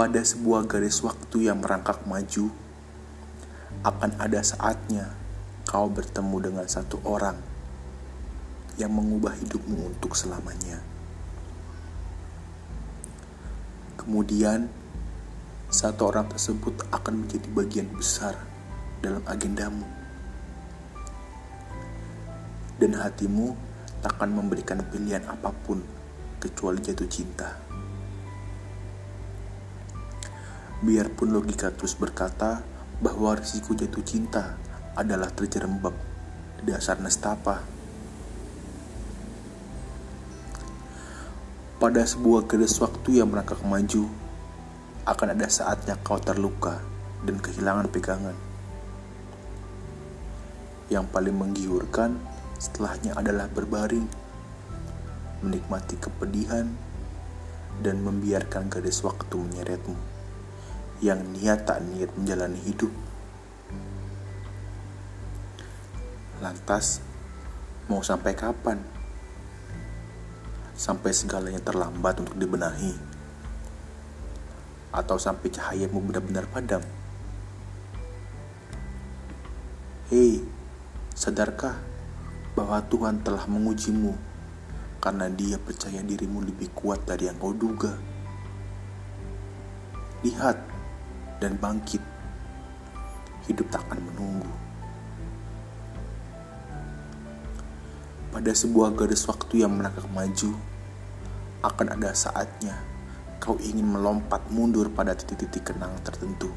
Pada sebuah garis waktu yang merangkak maju, akan ada saatnya kau bertemu dengan satu orang yang mengubah hidupmu untuk selamanya. Kemudian, satu orang tersebut akan menjadi bagian besar dalam agendamu, dan hatimu takkan memberikan pilihan apa pun kecuali jatuh cinta. Biarpun logika terus berkata bahwa risiko jatuh cinta adalah terjerembab dasar nestapa. Pada sebuah garis waktu yang merangkak maju, akan ada saatnya kau terluka dan kehilangan pegangan. Yang paling menggiurkan setelahnya adalah berbaring, menikmati kepedihan, dan membiarkan garis waktu menyeretmu yang niat tak niat menjalani hidup. Lantas, mau sampai kapan? Sampai segalanya terlambat untuk dibenahi? Atau sampai cahayamu benar-benar padam? Hei, sadarkah bahwa Tuhan telah mengujimu karena dia percaya dirimu lebih kuat dari yang kau duga? Lihat, dan bangkit. Hidup tak akan menunggu. Pada sebuah garis waktu yang menangkap maju, akan ada saatnya kau ingin melompat mundur pada titik-titik kenang tertentu.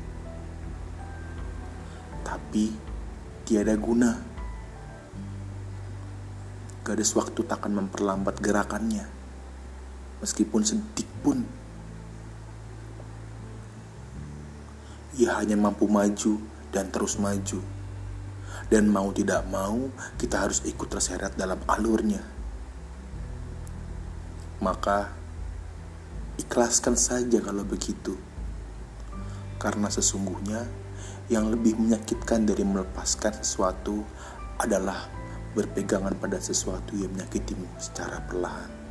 Tapi tiada guna. Garis waktu tak akan memperlambat gerakannya, meskipun sedikit pun ia hanya mampu maju dan terus maju. Dan mau tidak mau, kita harus ikut terseret dalam alurnya. Maka, ikhlaskan saja kalau begitu. Karena sesungguhnya, yang lebih menyakitkan dari melepaskan sesuatu adalah berpegangan pada sesuatu yang menyakitimu secara perlahan.